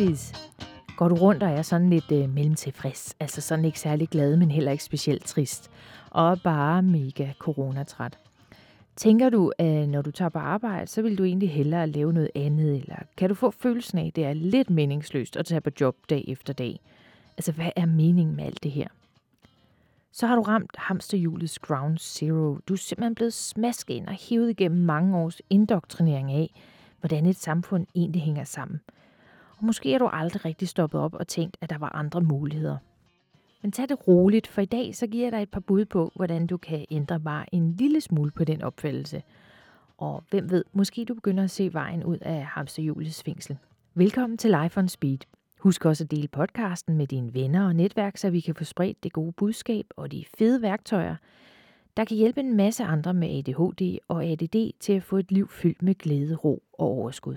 Davies. Går du rundt og er sådan lidt øh, mellemtilfreds, altså sådan ikke særlig glad, men heller ikke specielt trist, og bare mega coronatræt. Tænker du, at når du tager på arbejde, så vil du egentlig hellere lave noget andet, eller kan du få følelsen af, at det er lidt meningsløst at tage på job dag efter dag? Altså, hvad er meningen med alt det her? Så har du ramt hamsterhjulets ground zero. Du er simpelthen blevet smasket ind og hævet igennem mange års indoktrinering af, hvordan et samfund egentlig hænger sammen. Og måske er du aldrig rigtig stoppet op og tænkt, at der var andre muligheder. Men tag det roligt, for i dag så giver jeg dig et par bud på, hvordan du kan ændre bare en lille smule på den opfattelse. Og hvem ved, måske du begynder at se vejen ud af hamsterhjulets fængsel. Velkommen til Life on Speed. Husk også at dele podcasten med dine venner og netværk, så vi kan få spredt det gode budskab og de fede værktøjer, der kan hjælpe en masse andre med ADHD og ADD til at få et liv fyldt med glæde, ro og overskud.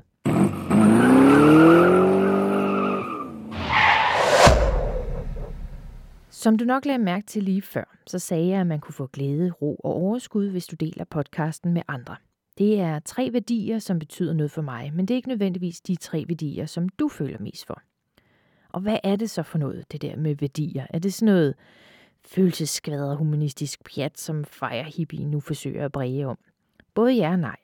Som du nok lagde mærke til lige før, så sagde jeg, at man kunne få glæde, ro og overskud, hvis du deler podcasten med andre. Det er tre værdier, som betyder noget for mig, men det er ikke nødvendigvis de tre værdier, som du føler mest for. Og hvad er det så for noget, det der med værdier? Er det sådan noget følelsesskvader humanistisk pjat, som fejrer hippie nu forsøger at brede om? Både ja og nej.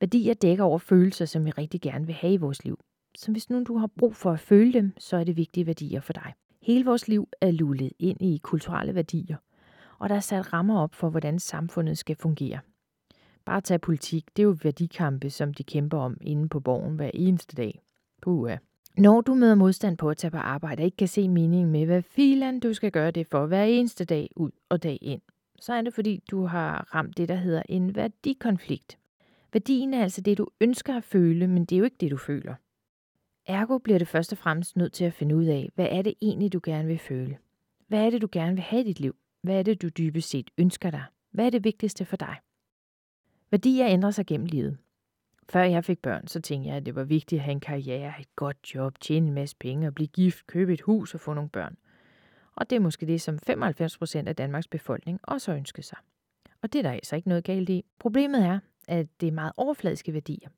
Værdier dækker over følelser, som vi rigtig gerne vil have i vores liv. Så hvis nu du har brug for at føle dem, så er det vigtige værdier for dig. Hele vores liv er lullet ind i kulturelle værdier, og der er sat rammer op for, hvordan samfundet skal fungere. Bare tag politik, det er jo værdikampe, som de kæmper om inde på borgen hver eneste dag. Puha. når du møder modstand på at tage på arbejde og ikke kan se meningen med, hvad filan du skal gøre det for hver eneste dag ud og dag ind, så er det fordi, du har ramt det, der hedder en værdikonflikt. Værdien er altså det, du ønsker at føle, men det er jo ikke det, du føler. Ergo bliver det først og fremmest nødt til at finde ud af, hvad er det egentlig, du gerne vil føle? Hvad er det, du gerne vil have i dit liv? Hvad er det, du dybest set ønsker dig? Hvad er det vigtigste for dig? Værdier ændrer sig gennem livet. Før jeg fik børn, så tænkte jeg, at det var vigtigt at have en karriere, et godt job, tjene en masse penge og blive gift, købe et hus og få nogle børn. Og det er måske det, som 95% af Danmarks befolkning også ønsker sig. Og det er der altså ikke noget galt i. Problemet er, at det er meget overfladiske værdier.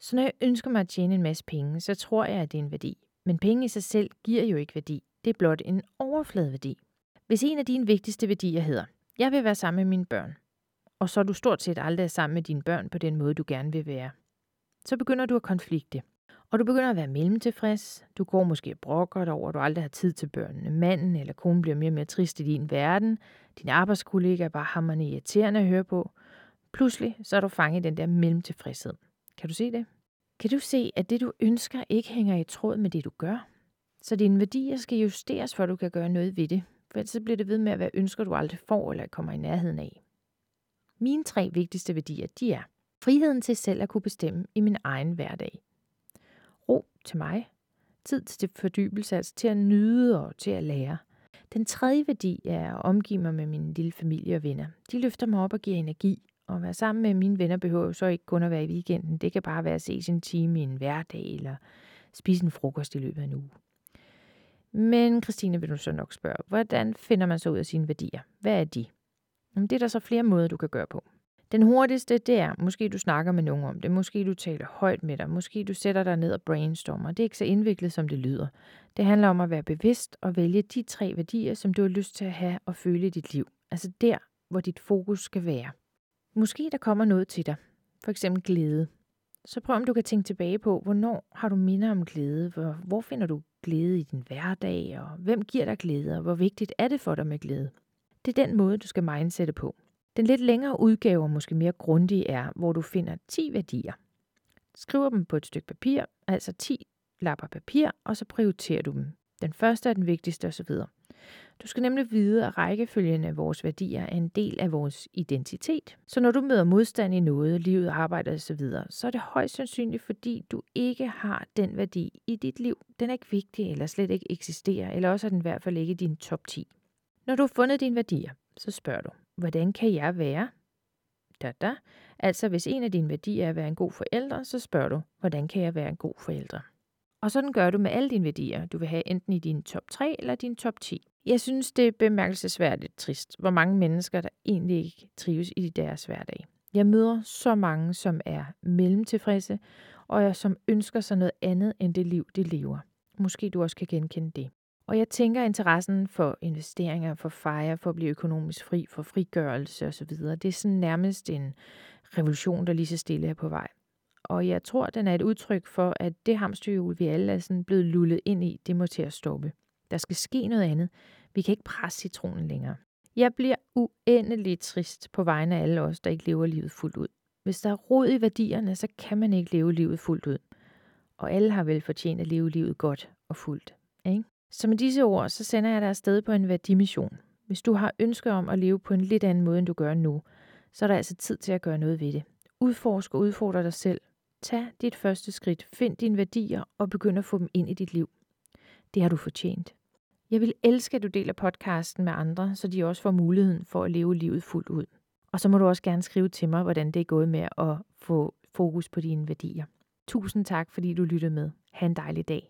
Så når jeg ønsker mig at tjene en masse penge, så tror jeg, at det er en værdi. Men penge i sig selv giver jo ikke værdi. Det er blot en overfladeværdi. Hvis en af dine vigtigste værdier hedder, jeg vil være sammen med mine børn, og så er du stort set aldrig er sammen med dine børn på den måde, du gerne vil være, så begynder du at konflikte. Og du begynder at være mellemtilfreds. Du går måske og brokker dig over, at du aldrig har tid til børnene. Manden eller konen bliver mere og mere trist i din verden. Din arbejdskollega er bare hammerne irriterende at høre på. Pludselig så er du fanget i den der mellemtilfredshed. Kan du se det? Kan du se, at det du ønsker ikke hænger i tråd med det du gør? Så dine værdier skal justeres, for at du kan gøre noget ved det. For ellers så bliver det ved med at være ønsker, du aldrig får eller kommer i nærheden af. Mine tre vigtigste værdier, de er friheden til selv at kunne bestemme i min egen hverdag. Ro til mig. Tid til fordybelse, altså til at nyde og til at lære. Den tredje værdi er at omgive mig med min lille familie og venner. De løfter mig op og giver energi. Og at være sammen med mine venner behøver jo så ikke kun at være i weekenden. Det kan bare være at ses en time i en hverdag eller spise en frokost i løbet af en uge. Men Christine vil du så nok spørge, hvordan finder man så ud af sine værdier? Hvad er de? Det er der så flere måder, du kan gøre på. Den hurtigste, det er, måske du snakker med nogen om det, måske du taler højt med dig, måske du sætter dig ned og brainstormer. Det er ikke så indviklet, som det lyder. Det handler om at være bevidst og vælge de tre værdier, som du har lyst til at have og føle i dit liv. Altså der, hvor dit fokus skal være. Måske der kommer noget til dig, for eksempel glæde. Så prøv om du kan tænke tilbage på, hvornår har du minder om glæde? Hvor, hvor finder du glæde i din hverdag? Og hvem giver dig glæde? Og hvor vigtigt er det for dig med glæde? Det er den måde, du skal mindsætte på. Den lidt længere udgave, og måske mere grundige, er, hvor du finder 10 værdier. Skriver dem på et stykke papir, altså 10 lapper papir, og så prioriterer du dem. Den første er den vigtigste osv. Du skal nemlig vide, at rækkefølgen af vores værdier er en del af vores identitet. Så når du møder modstand i noget, livet, arbejdet osv., så er det højst sandsynligt, fordi du ikke har den værdi i dit liv. Den er ikke vigtig, eller slet ikke eksisterer, eller også er den i hvert fald ikke i din top 10. Når du har fundet dine værdier, så spørger du, hvordan kan jeg være? Da, da. Altså, hvis en af dine værdier er at være en god forælder, så spørger du, hvordan kan jeg være en god forælder? Og sådan gør du med alle dine værdier, du vil have enten i din top 3 eller din top 10. Jeg synes, det er bemærkelsesværdigt trist, hvor mange mennesker, der egentlig ikke trives i deres hverdag. Jeg møder så mange, som er mellemtilfredse, og som ønsker sig noget andet end det liv, de lever. Måske du også kan genkende det. Og jeg tænker, at interessen for investeringer, for fejre, for at blive økonomisk fri, for frigørelse osv., det er sådan nærmest en revolution, der lige så stille er på vej. Og jeg tror, den er et udtryk for, at det hamsterhjul, vi alle er sådan blevet lullet ind i, det må til at stoppe. Der skal ske noget andet. Vi kan ikke presse citronen længere. Jeg bliver uendeligt trist på vegne af alle os, der ikke lever livet fuldt ud. Hvis der er rod i værdierne, så kan man ikke leve livet fuldt ud. Og alle har vel fortjent at leve livet godt og fuldt. Ikke? Så med disse ord, så sender jeg dig afsted på en værdimission. Hvis du har ønsker om at leve på en lidt anden måde, end du gør nu, så er der altså tid til at gøre noget ved det. Udforsk og udfordre dig selv. Tag dit første skridt. Find dine værdier og begynd at få dem ind i dit liv. Det har du fortjent. Jeg vil elske, at du deler podcasten med andre, så de også får muligheden for at leve livet fuldt ud. Og så må du også gerne skrive til mig, hvordan det er gået med at få fokus på dine værdier. Tusind tak, fordi du lyttede med. Ha' en dejlig dag.